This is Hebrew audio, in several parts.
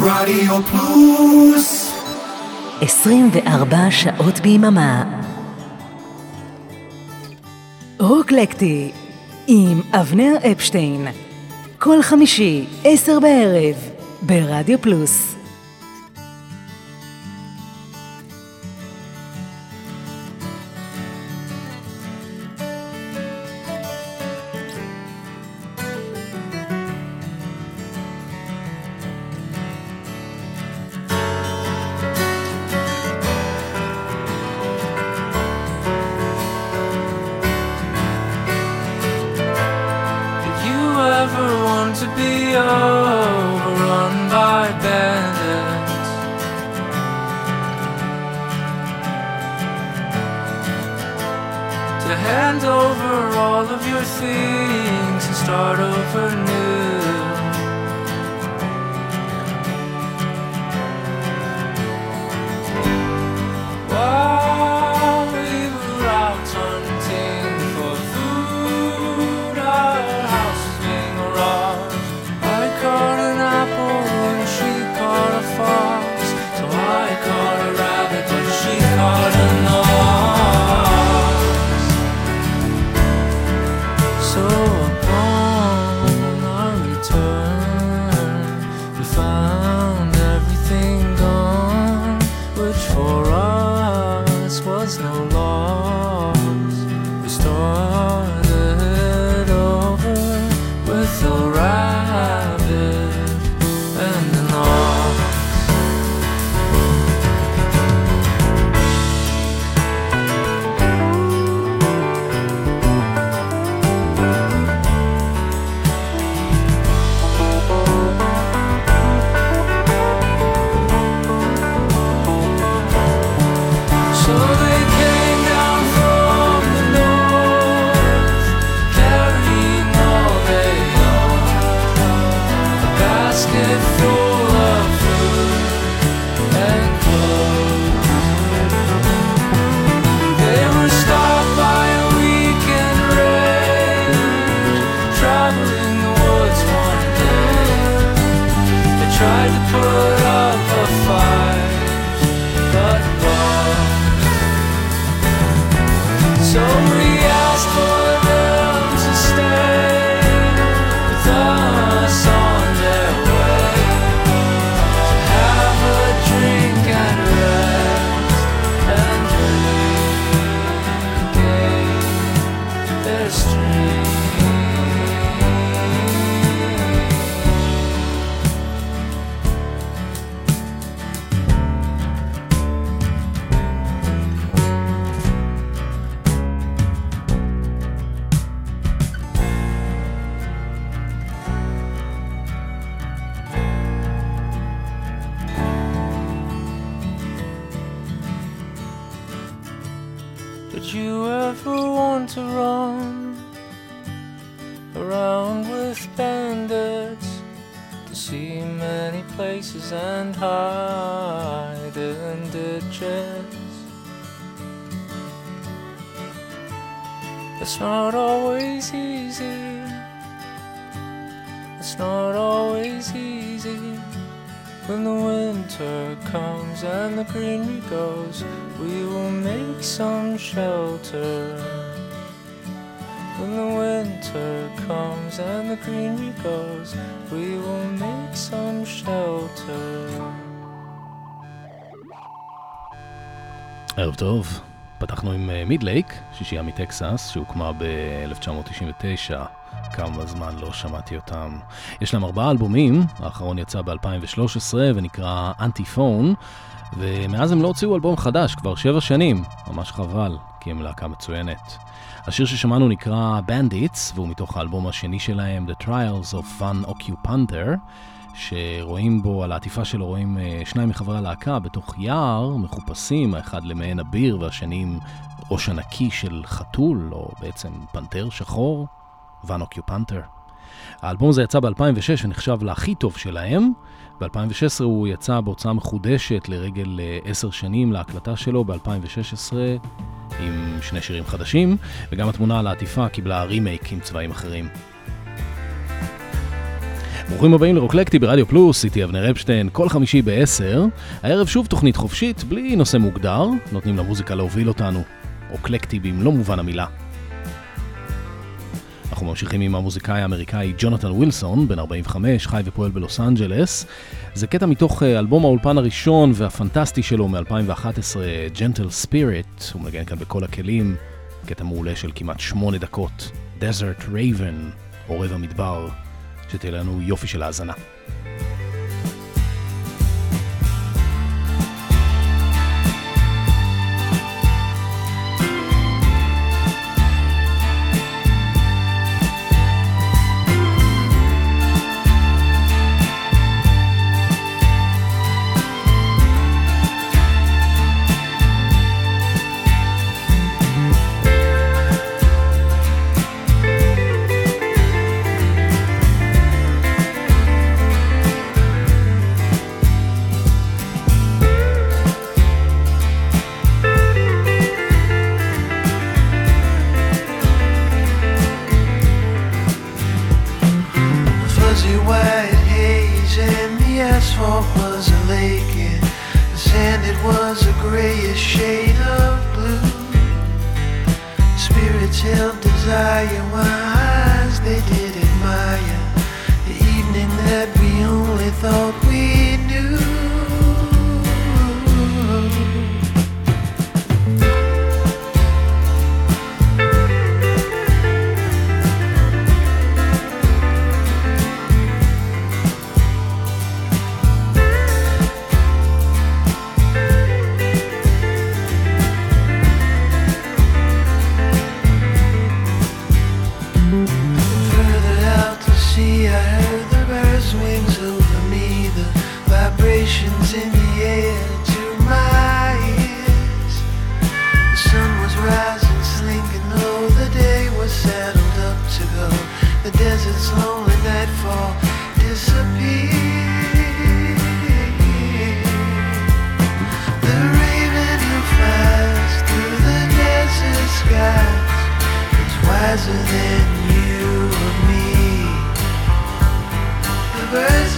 רדיו פלוס 24 שעות ביממה. רוקלקטי עם אבנר אפשטיין. כל חמישי, עשר בערב, ברדיו פלוס. always easy. When the winter comes and the greenery goes, we will make some shelter. When the winter comes and the greenery goes, we will make some shelter. ערב טוב, פתחנו עם אה, מידלייק, שישייה מטקסס, שהוקמה ב-1999. כמה זמן לא שמעתי אותם. יש להם ארבעה אלבומים, האחרון יצא ב-2013 ונקרא אנטי פון, ומאז הם לא הוציאו אלבום חדש, כבר שבע שנים, ממש חבל, כי הם להקה מצוינת. השיר ששמענו נקרא Bandits, והוא מתוך האלבום השני שלהם, The Trials of Van Occupanter, שרואים בו, על העטיפה שלו רואים אה, שניים מחברי הלהקה בתוך יער, מחופשים, האחד למעין אביר והשני עם ראש ענקי של חתול, או בעצם פנתר שחור, ואן אוקיופנטר. האלבום הזה יצא ב-2006 ונחשב להכי טוב שלהם. ב-2016 הוא יצא בהוצאה מחודשת לרגל אה, עשר שנים להקלטה שלו ב-2016 עם שני שירים חדשים, וגם התמונה על העטיפה קיבלה רימייק עם צבעים אחרים. ברוכים הבאים לרוקלקטי ברדיו פלוס, איתי אבנר אפשטיין, כל חמישי ב-10. הערב שוב תוכנית חופשית, בלי נושא מוגדר, נותנים למוזיקה להוביל אותנו. רוקלקטי במלוא מובן המילה. אנחנו ממשיכים עם המוזיקאי האמריקאי ג'ונתן ווילסון, בן 45, חי ופועל בלוס אנג'לס. זה קטע מתוך אה, אלבום האולפן הראשון והפנטסטי שלו מ-2011, Gentle Spirit, הוא מנגן כאן בכל הכלים, קטע מעולה של כמעט שמונה דקות, Desert Raven, עורב המדבר. שתהיה לנו יופי של האזנה.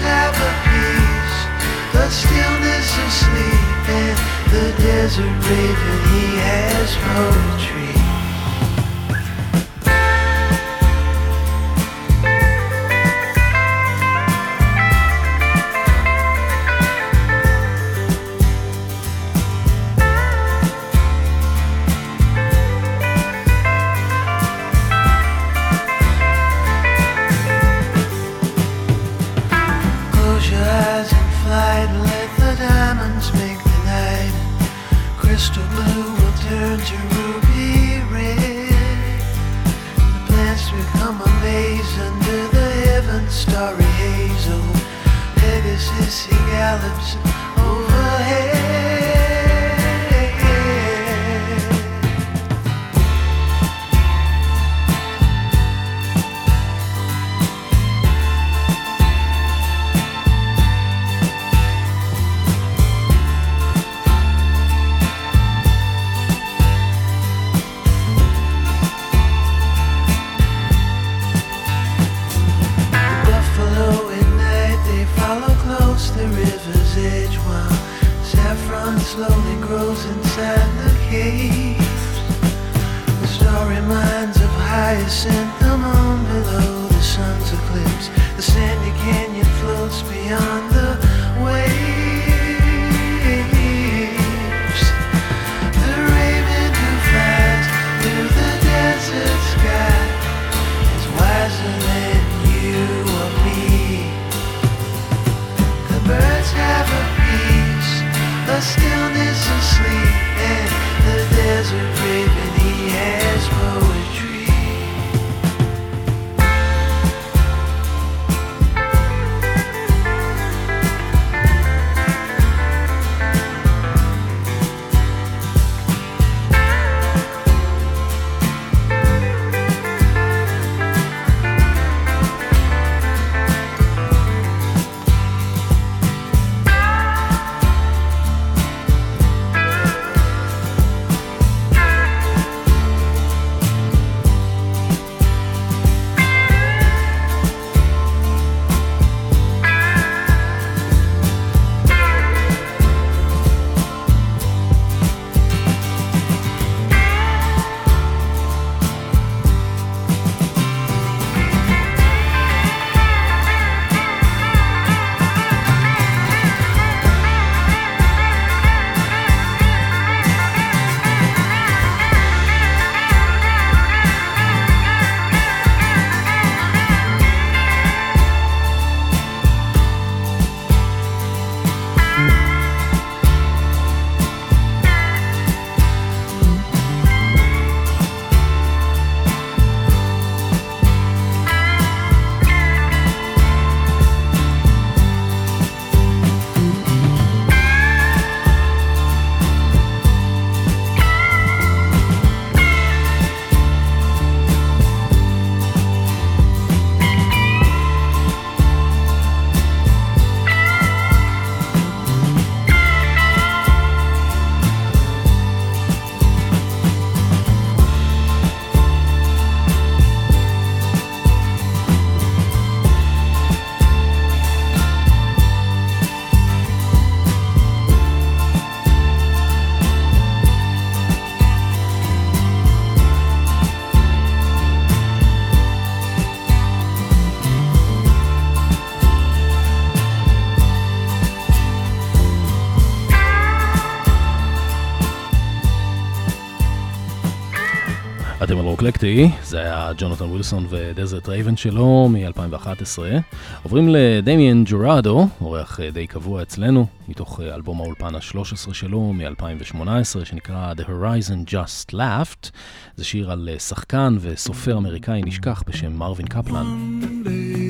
have a peace, the stillness of sleep and the desert raven, he has poetry. רוקלקטי, זה היה ג'ונתן ווילסון ודזרט רייבן שלו מ-2011. עוברים לדמיאן ג'ורדו, אורח די קבוע אצלנו, מתוך אלבום האולפן ה-13 שלו מ-2018, שנקרא The Horizon Just Laughed. זה שיר על שחקן וסופר אמריקאי נשכח בשם מרווין קפלן. approach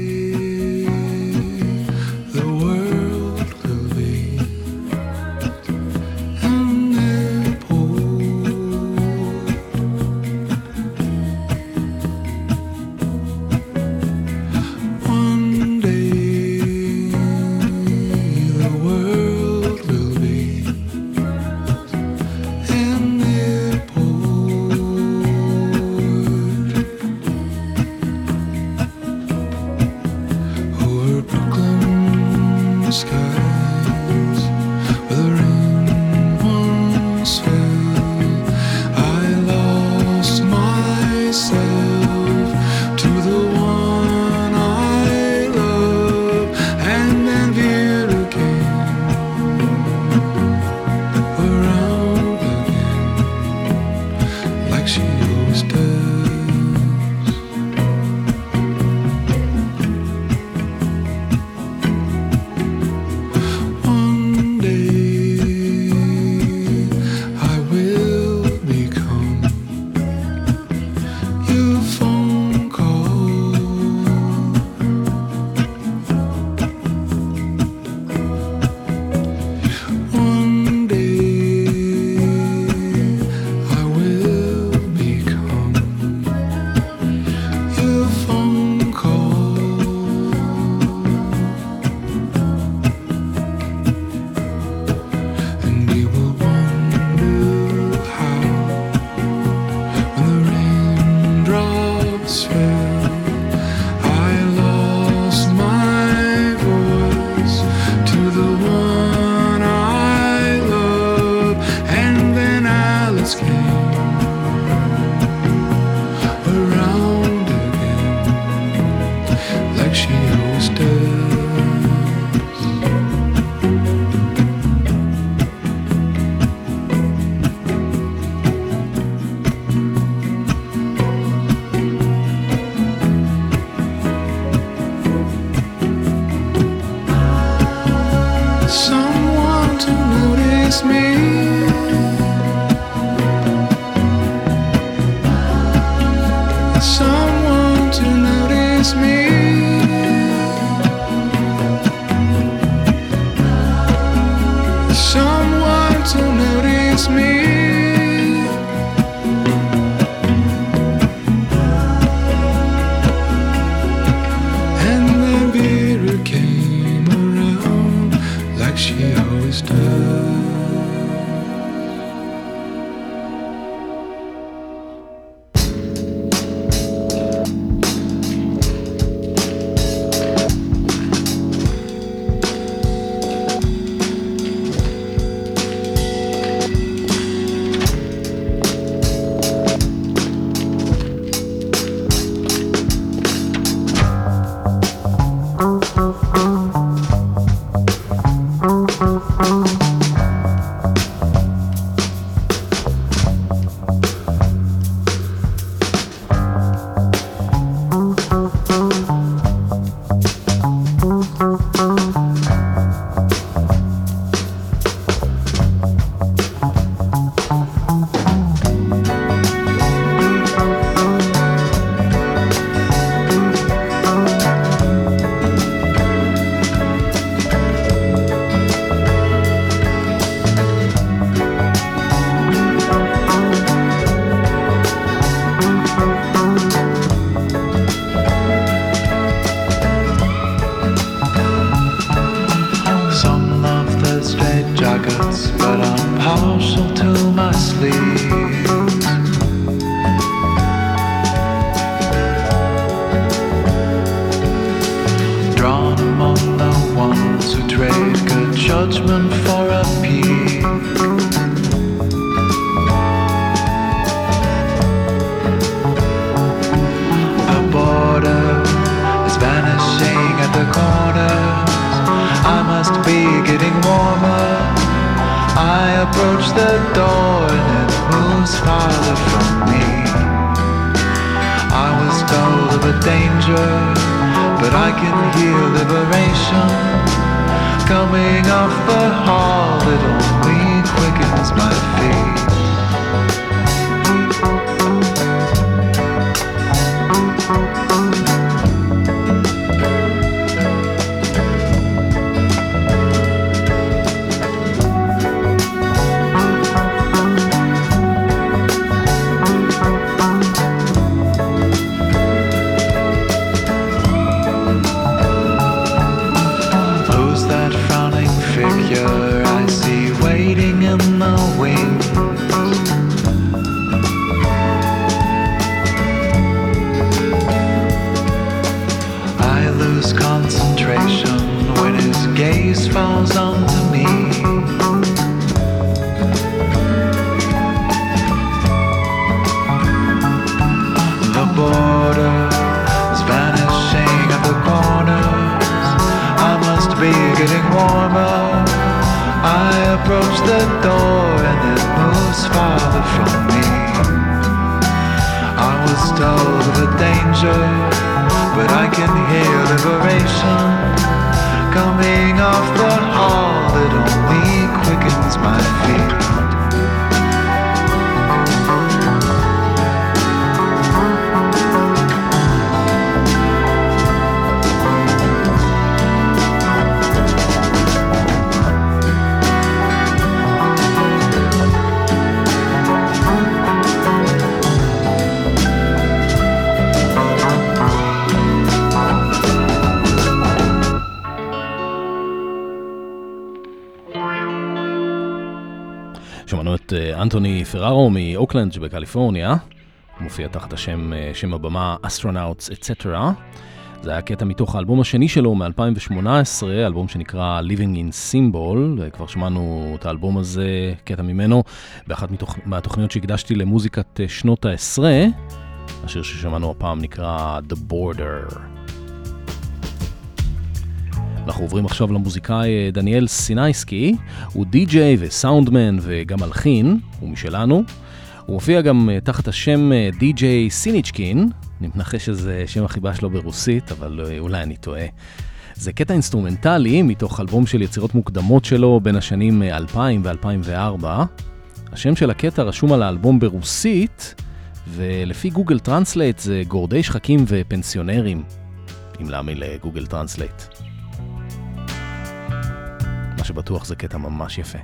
פררו מאוקלנד שבקליפורניה, מופיע תחת השם, אה, שם הבמה Astronauts etc. זה היה קטע מתוך האלבום השני שלו מ-2018, אלבום שנקרא Living in Symbol, כבר שמענו את האלבום הזה, קטע ממנו, באחת מתוך, מהתוכניות שהקדשתי למוזיקת אה, שנות העשרה, השיר ששמענו הפעם נקרא The Border. אנחנו עוברים עכשיו למוזיקאי אה, דניאל סינייסקי, הוא די-ג'יי וסאונדמן וגם מלחין, הוא משלנו. הוא מופיע גם אה, תחת השם אה, די-ג'יי סיניצ'קין, אני מנחש שזה שם החיבה שלו ברוסית, אבל אולי אני טועה. זה קטע אינסטרומנטלי מתוך אלבום של יצירות מוקדמות שלו בין השנים 2000 ו-2004. השם של הקטע רשום על האלבום ברוסית, ולפי גוגל טרנסלייט זה גורדי שחקים ופנסיונרים, אם להאמין לגוגל טרנסלייט. שבטוח זה קטע ממש יפה.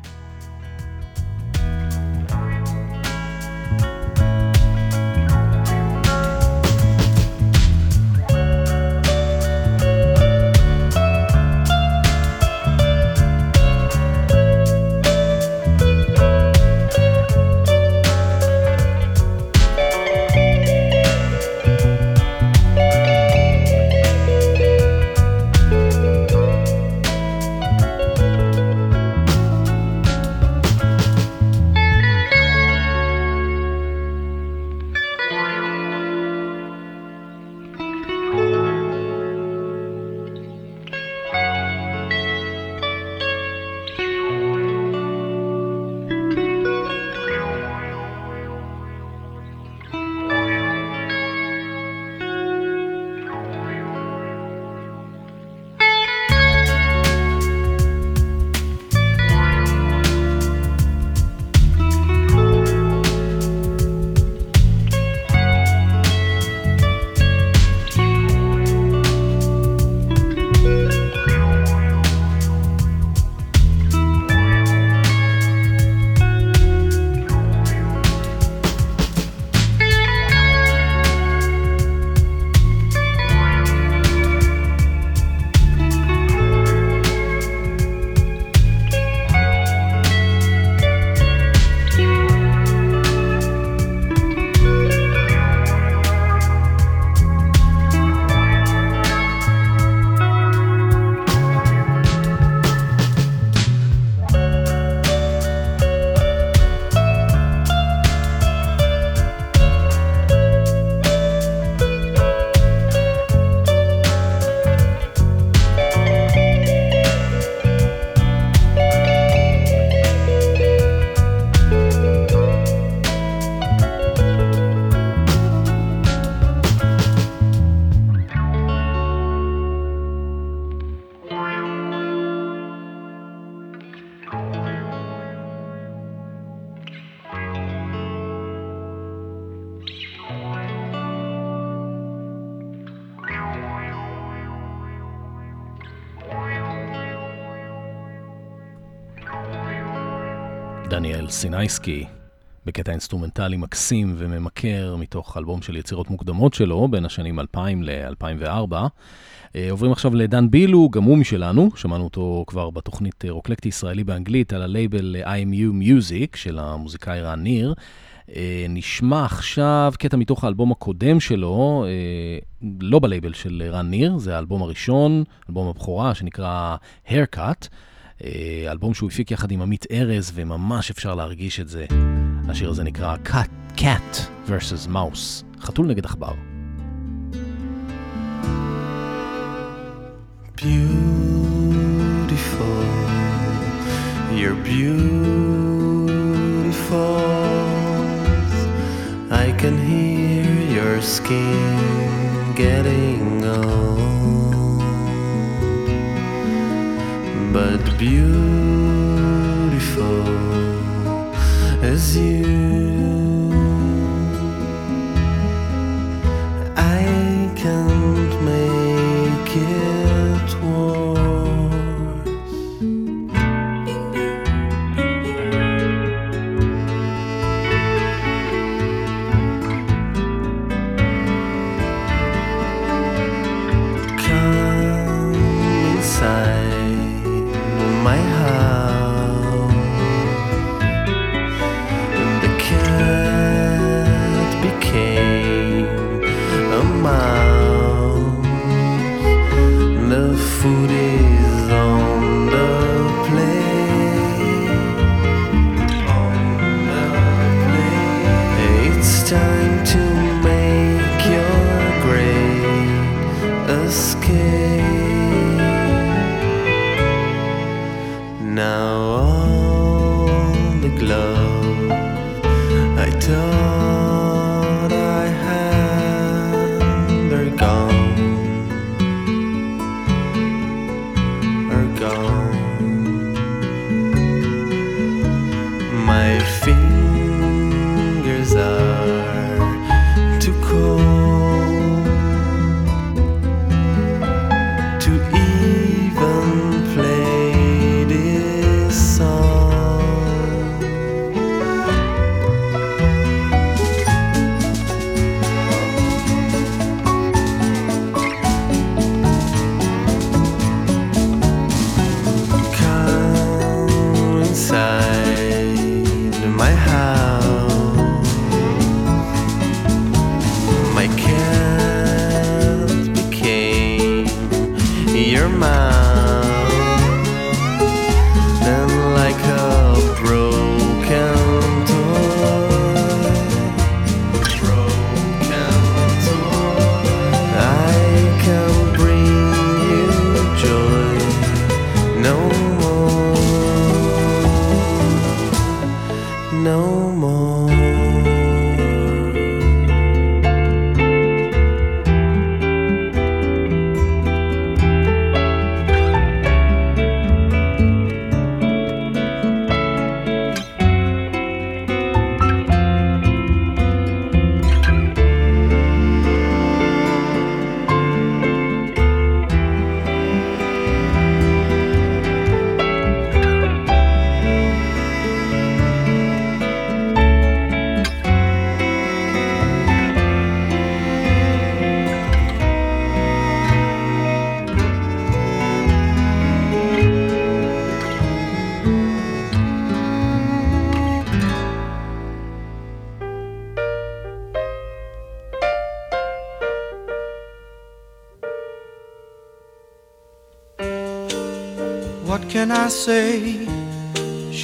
סינייסקי, בקטע אינסטרומנטלי מקסים וממכר מתוך אלבום של יצירות מוקדמות שלו בין השנים 2000 ל-2004. אה, עוברים עכשיו לדן בילו, גם הוא משלנו, שמענו אותו כבר בתוכנית אה, רוקלקטי ישראלי באנגלית על הלייבל IMU Music של המוזיקאי רן ניר. אה, נשמע עכשיו קטע מתוך האלבום הקודם שלו, לא בלייבל של רן ניר, זה האלבום הראשון, אלבום הבכורה שנקרא Haircut. אה, אלבום שהוא הפיק יחד עם עמית ארז, וממש אפשר להרגיש את זה. השיר הזה נקרא Cat, Cat vs. Mouse, חתול נגד עכבר. You're beautiful. I can hear your skin getting old. But beautiful as you. I can't make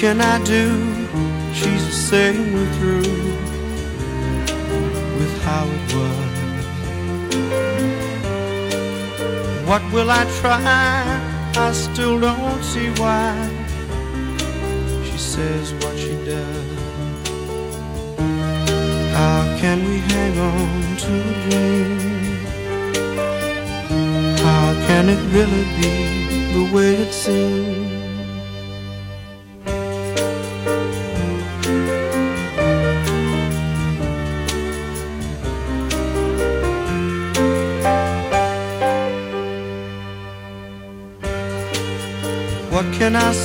Can I do? She's saying we're through with how it was. What will I try? I still don't see why. She says what she does. How can we hang on to a dream? How can it really be the way it seems?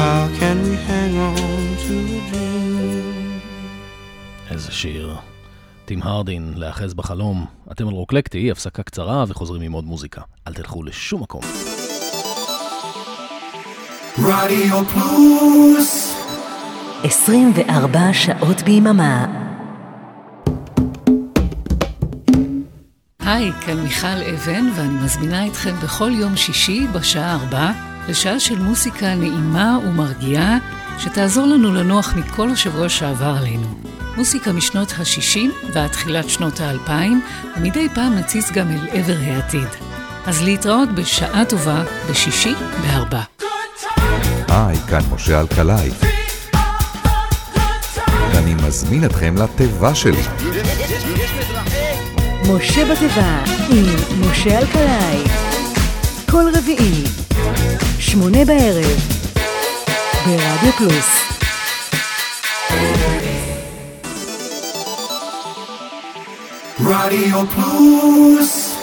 How can we hang on to a dream? איזה שיר. טים הרדין, להאחז בחלום. אתם על רוקלקטי, הפסקה קצרה וחוזרים עם עוד מוזיקה. אל תלכו לשום מקום. רדיו פלוס 24 שעות ביממה. היי, כאן מיכל אבן, ואני מזמינה אתכם בכל יום שישי בשעה 4 לשעה של מוסיקה נעימה ומרגיעה, שתעזור לנו לנוח מכל השבוע שעבר עלינו. מוסיקה משנות ה-60 ועד תחילת שנות ה-2000, ומדי פעם נציץ גם אל עבר העתיד. אז להתראות בשעה טובה בשישי בארבע. היי, כאן משה אלקלעי. ואני מזמין אתכם לתיבה שלי. משה בתיבה עם משה אלקלעי. כל רביעי, שמונה בערב, ברדיו פלוס. רדיו פלוס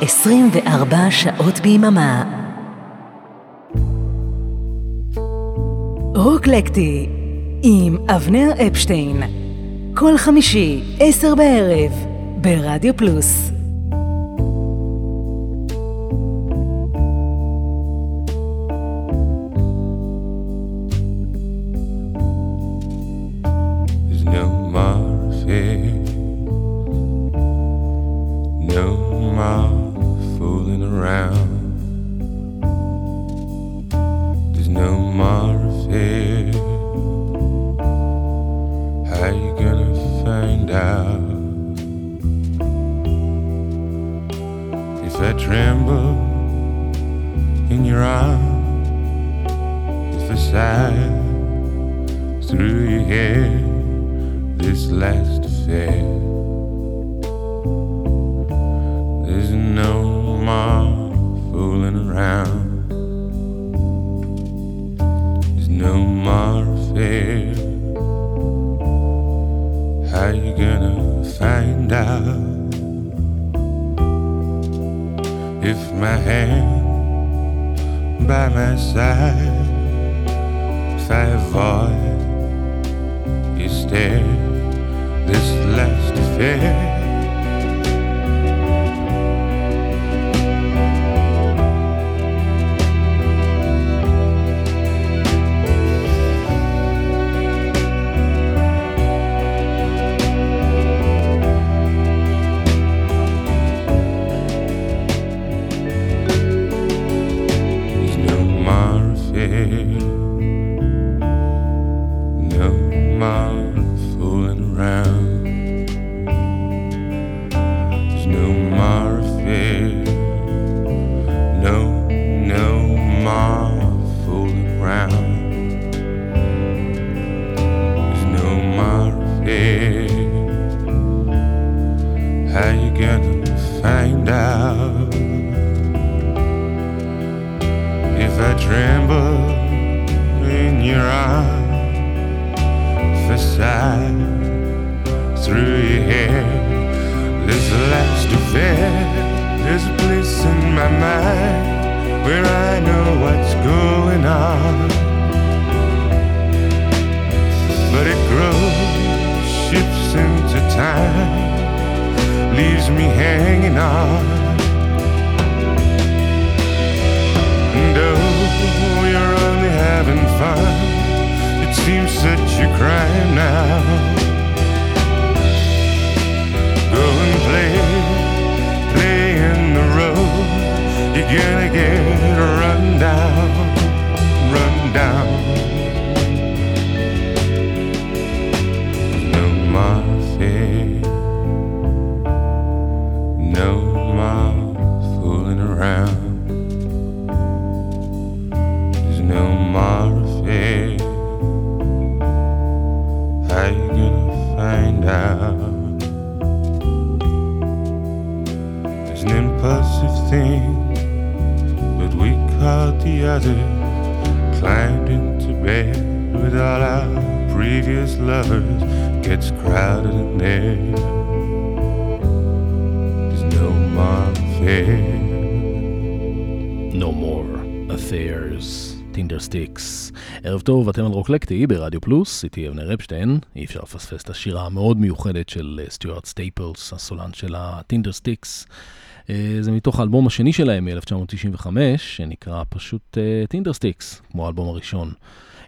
24 שעות ביממה. רוקלקטי עם אבנר אפשטיין. כל חמישי, עשר בערב, ברדיו פלוס. This last affair. There's no more fooling around. There's no more fear. How you gonna find out if my hand by my side, if I avoid stare this last affair. fine. It seems that you're crying now. Go and play, play in the road. You're gonna get run down, run down. I just climbed into bed with all our previous lovers. Gets crowded in there. There's no more affairs. No more affairs. Tindersticks. ערב טוב, אתם על רוקלקטי ברדיו פלוס, איתי אבנר אפשטיין. אי אפשר לפספס את השירה המאוד מיוחדת של אה, סטיוארט סטייפלס, הסולן של ה Tindersticks. אה, זה מתוך האלבום השני שלהם מ-1995, שנקרא פשוט Tindersticks, כמו האלבום הראשון.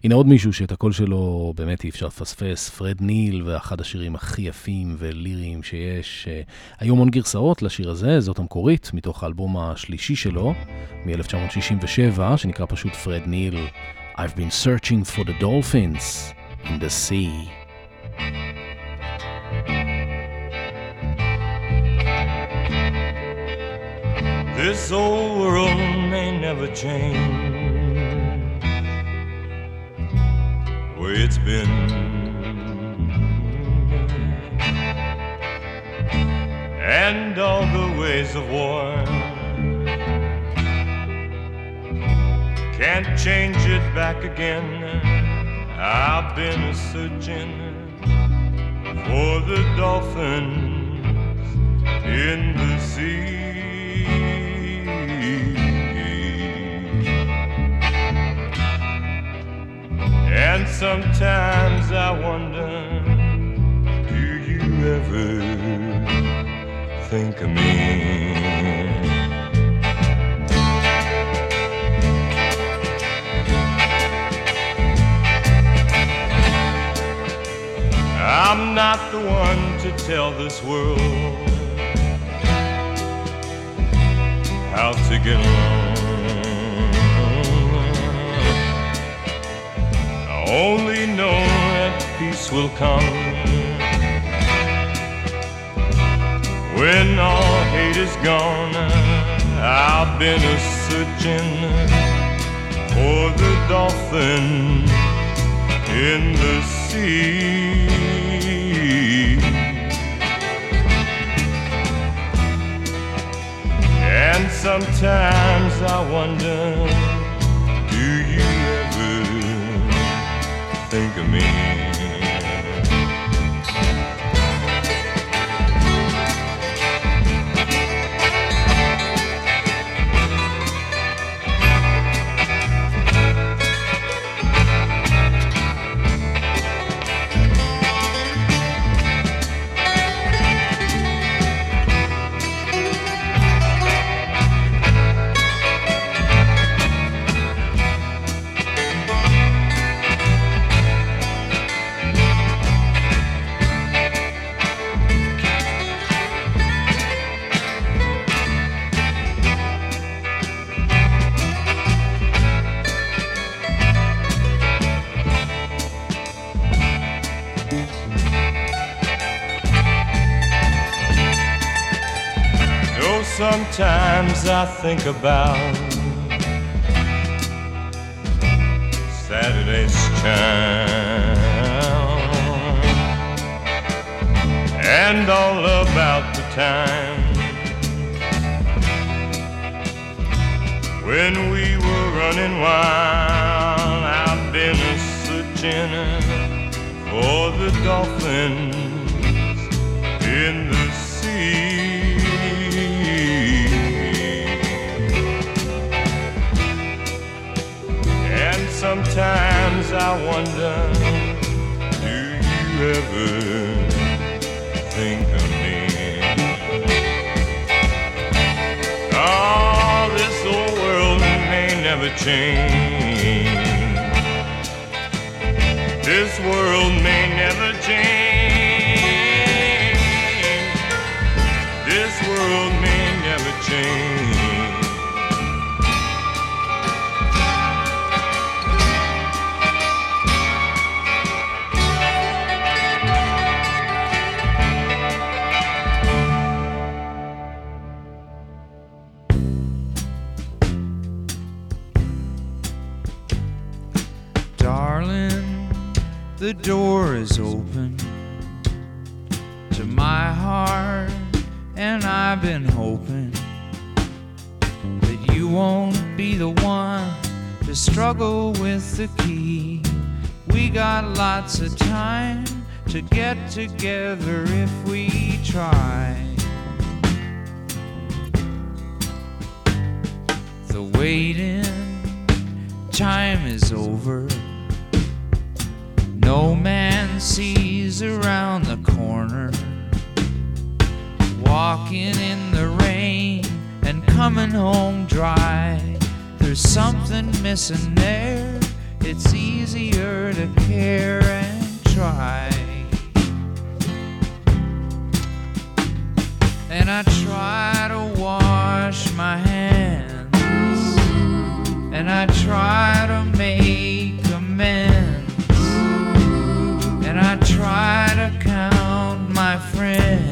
הנה עוד מישהו שאת הקול שלו באמת אי אפשר לפספס, פרד ניל ואחד השירים הכי יפים וליריים שיש. אה, היו המון גרסאות לשיר הזה, זאת המקורית, מתוך האלבום השלישי שלו, מ-1967, שנקרא פשוט פרד ניל, I've been searching for the dolphins in the sea. This old world may never change way it's been. And all the ways of war can't change it back again. I've been searching for the dolphins in the sea. And sometimes I wonder do you ever think of me? I'm not the one to tell this world how to get along. Only know that peace will come when all hate is gone. I've been a searching for the dolphin in the sea. And sometimes I wonder think of me. I think about. Saturday's child and all about the time. When we were running wild. I've been searching for the dolphins I wonder, do you ever think of me? Oh, this old world may never change. This world to my heart, and I've been hoping that you won't be the one to struggle with the key We got lots of time to get together if we try. The waiting time is over. No man sees around the corner. Walking in the rain and coming home dry. There's something missing there. It's easier to care and try. And I try to wash my hands. And I try to make try to count my friends.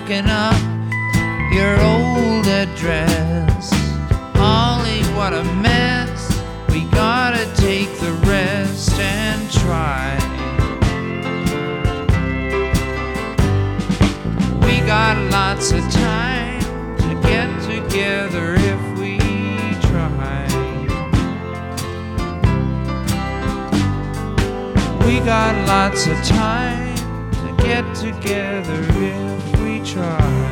Looking up your old address. Holly, what a mess. We gotta take the rest and try. We got lots of time to get together if we try. We got lots of time to get together if try.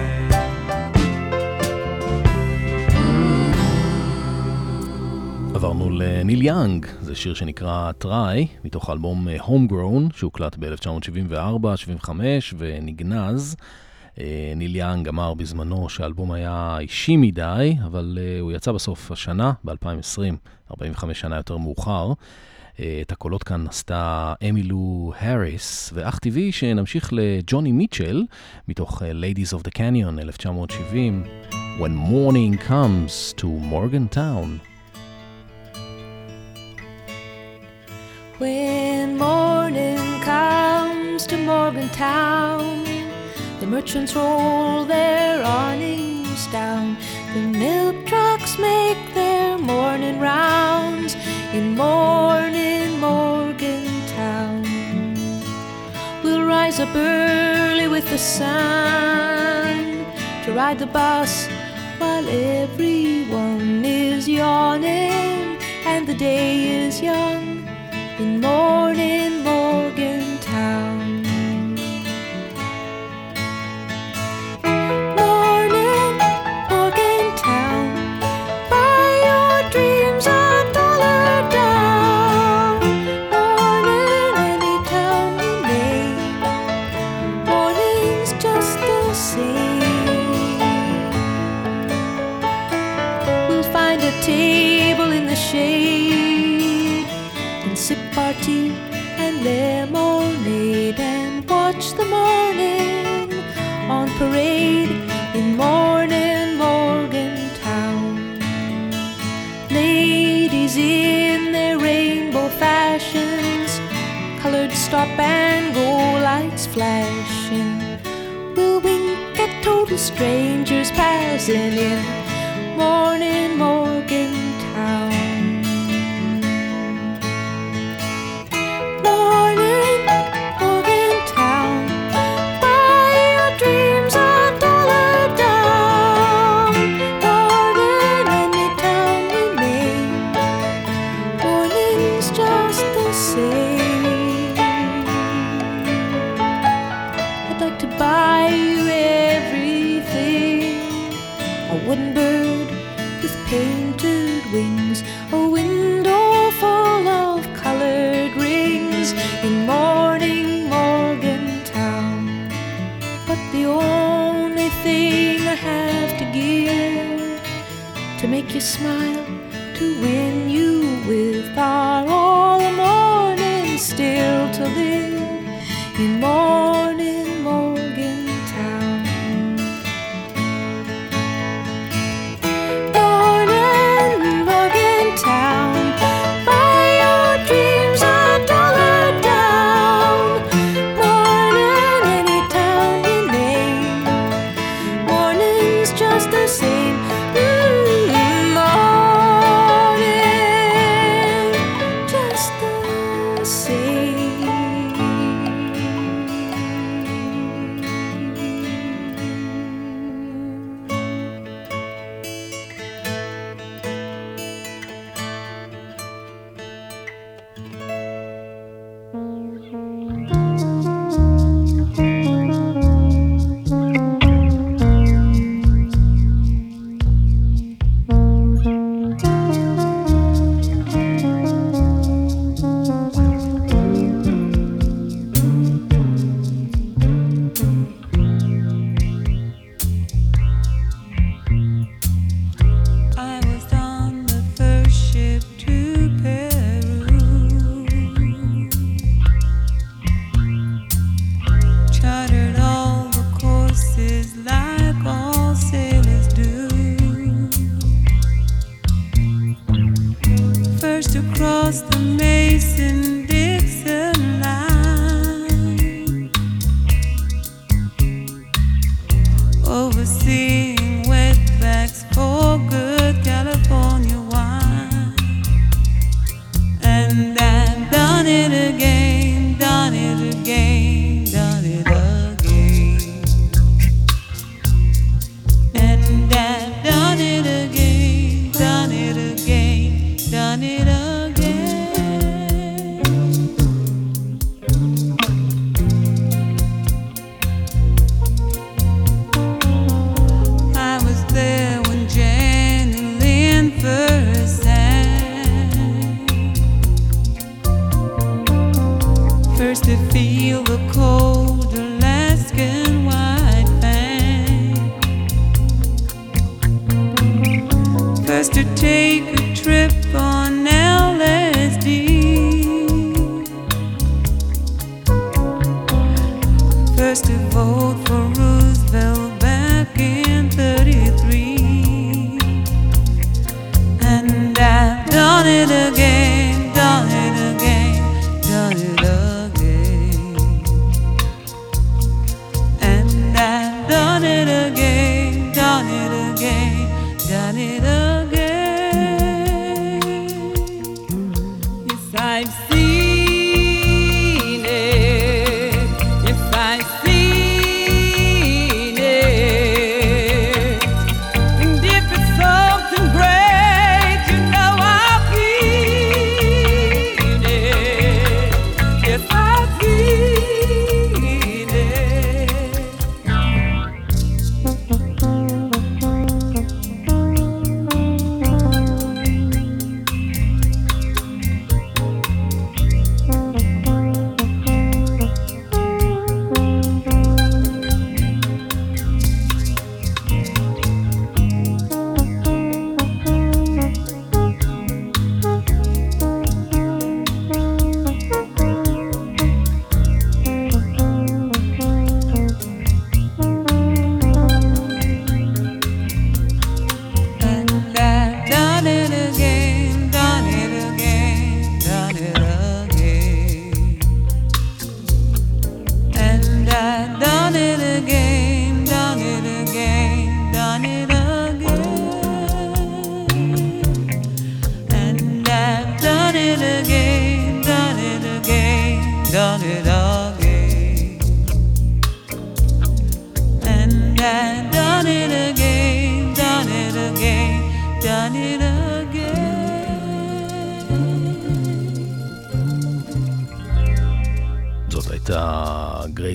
עברנו לניל יאנג, זה שיר שנקרא Try, מתוך האלבום אה, Homegrown, שהוקלט ב-1974-75 ונגנז. אה, ניל יאנג אמר בזמנו שהאלבום היה אישי מדי, אבל אה, הוא יצא בסוף השנה, ב-2020, 45 שנה יותר מאוחר. אה, את הקולות כאן עשתה אמילו האריס, ואך טבעי שנמשיך לג'וני מיטשל, מתוך אה, Ladies of the Canyon, 1970, When Morning Comes to Morgantown. When morning comes to Morgantown, the merchants roll their awnings down. The milk trucks make their morning rounds in morning Morgantown. We'll rise up early with the sun to ride the bus while everyone is yawning and the day is young in morning Morgantown.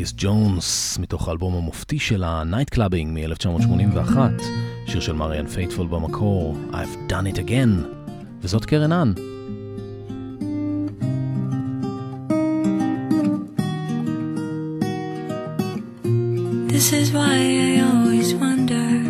גרייס ג'ונס, מתוך האלבום המופתי שלה, "Nightclubbing" מ-1981, שיר של מריאן פייטפול במקור, I've Done It Again, וזאת קרן אן. This is why I always wonder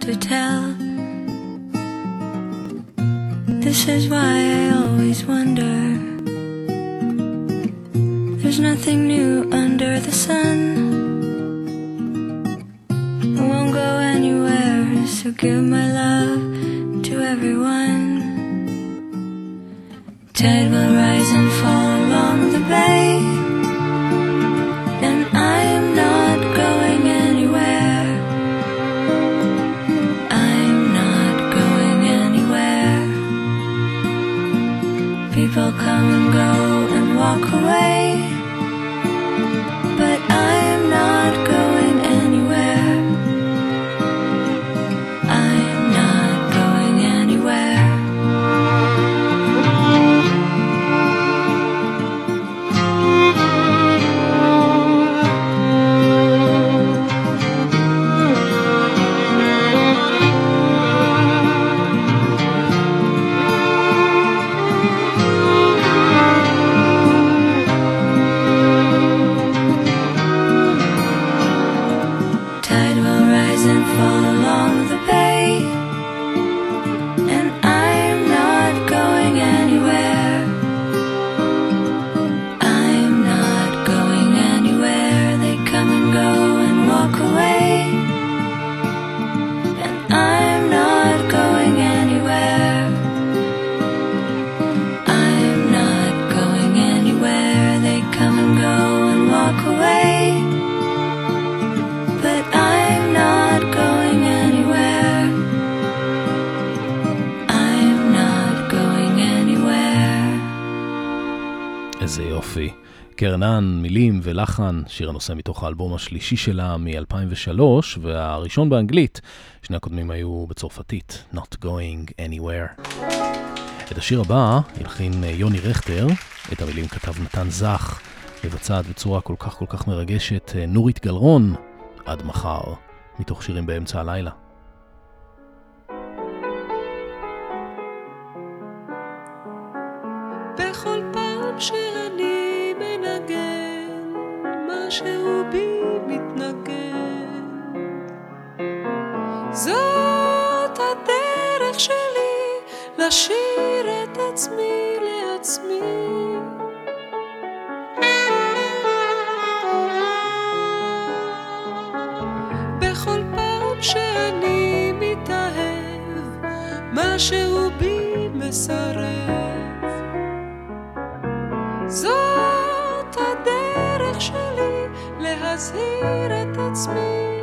to tell. This is why קרנן, מילים ולחן, שיר הנושא מתוך האלבום השלישי שלה מ-2003, והראשון באנגלית, שני הקודמים היו בצרפתית, Not Going Anywhere. את השיר הבא הלחין אה, יוני רכטר, את המילים כתב נתן זך, מבצעת בצורה כל כך כל כך מרגשת אה, נורית גלרון, עד מחר, מתוך שירים באמצע הלילה. הדרך שלי לשיר את עצמי לעצמי. בכל פעם שאני מתאהב, משהו בי מסרב. זאת הדרך שלי להזהיר את עצמי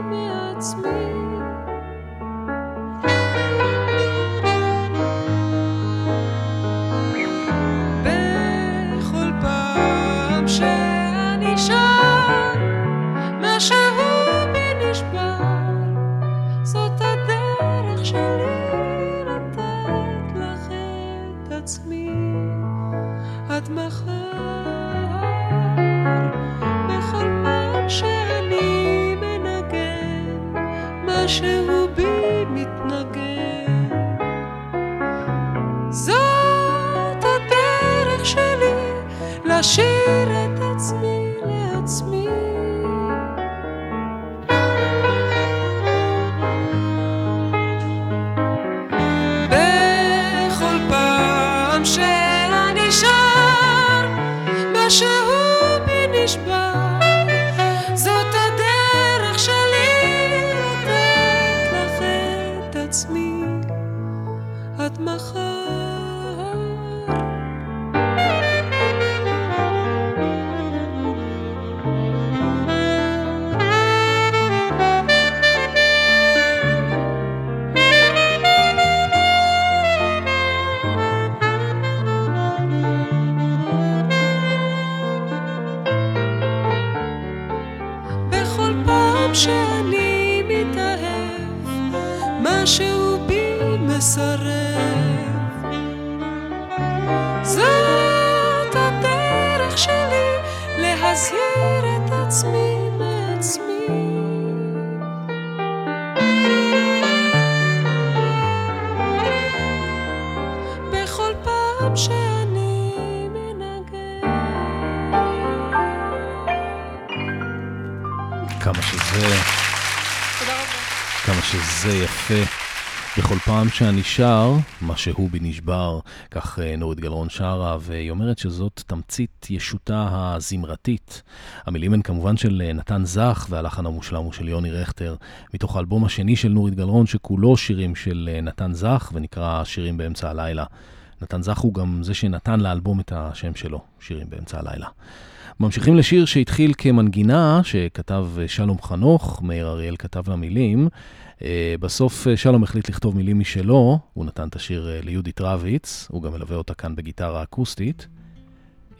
shoes. שר, מה שהוא בי נשבר, כך אה, נורית גלרון שרה, והיא אומרת שזאת תמצית ישותה הזמרתית. המילים הן כמובן של אה, נתן זך, והלחן המושלם הוא של יוני רכטר, מתוך האלבום השני של נורית גלרון, שכולו שירים של אה, נתן זך, ונקרא שירים באמצע הלילה. נתן זך הוא גם זה שנתן לאלבום את השם שלו, שירים באמצע הלילה. ממשיכים לשיר שהתחיל כמנגינה, שכתב שלום חנוך, מאיר אריאל כתב לה מילים. אה, בסוף אה, שלום החליט לכתוב מילים משלו, הוא נתן את השיר אה, ליהודית רביץ, הוא גם מלווה אותה כאן בגיטרה אקוסטית.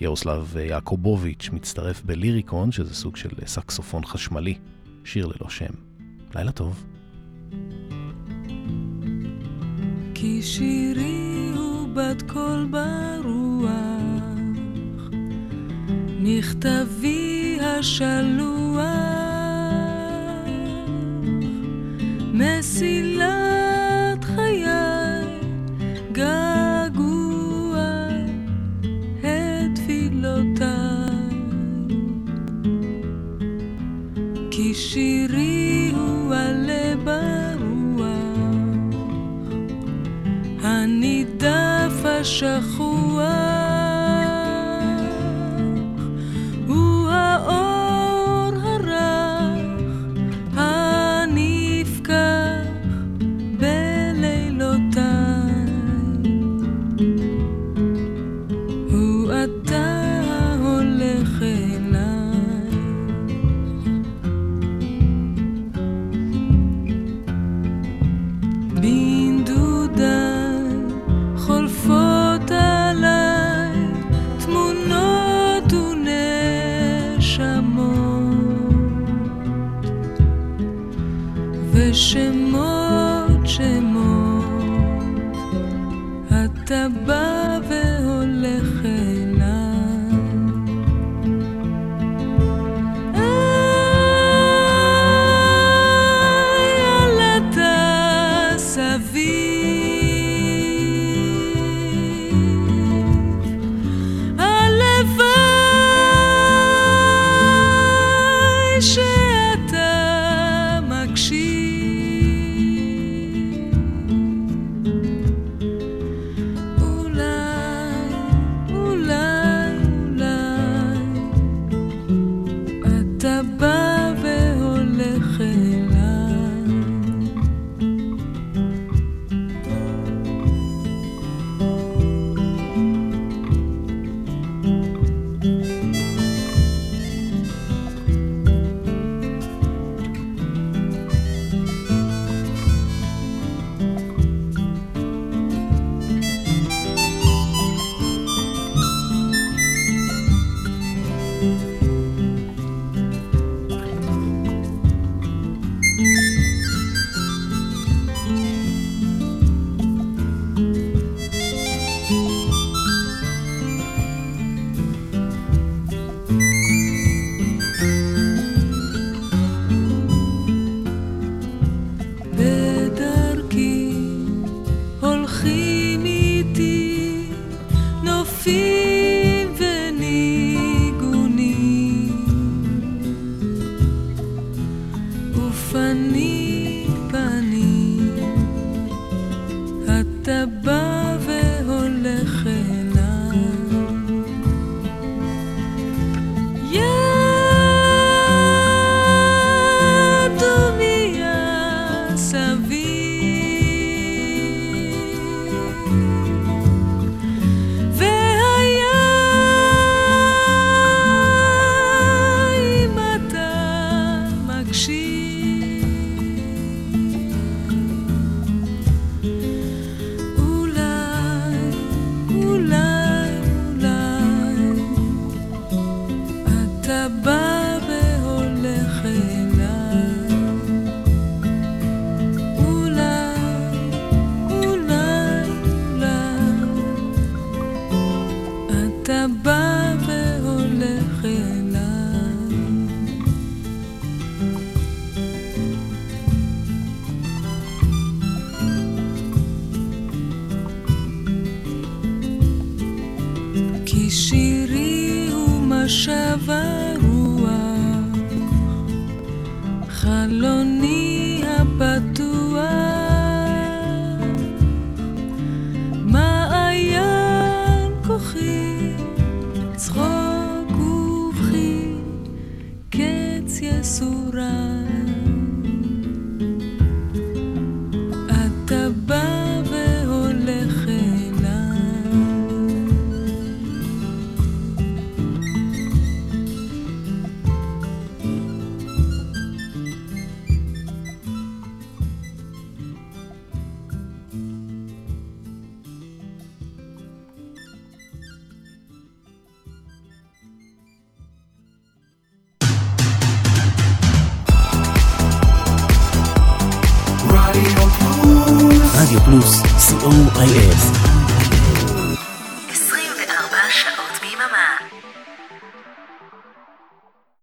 ירוסלב יעקובוביץ' מצטרף בליריקון, שזה סוג של סקסופון חשמלי, שיר ללא שם. לילה טוב. כי שירי הוא בת קול ברוח, מכתבי השלוח, מסילת חיי, געגוע את תפילותיי. כי שירי הוא עלה ברוח, הנידף השכוח,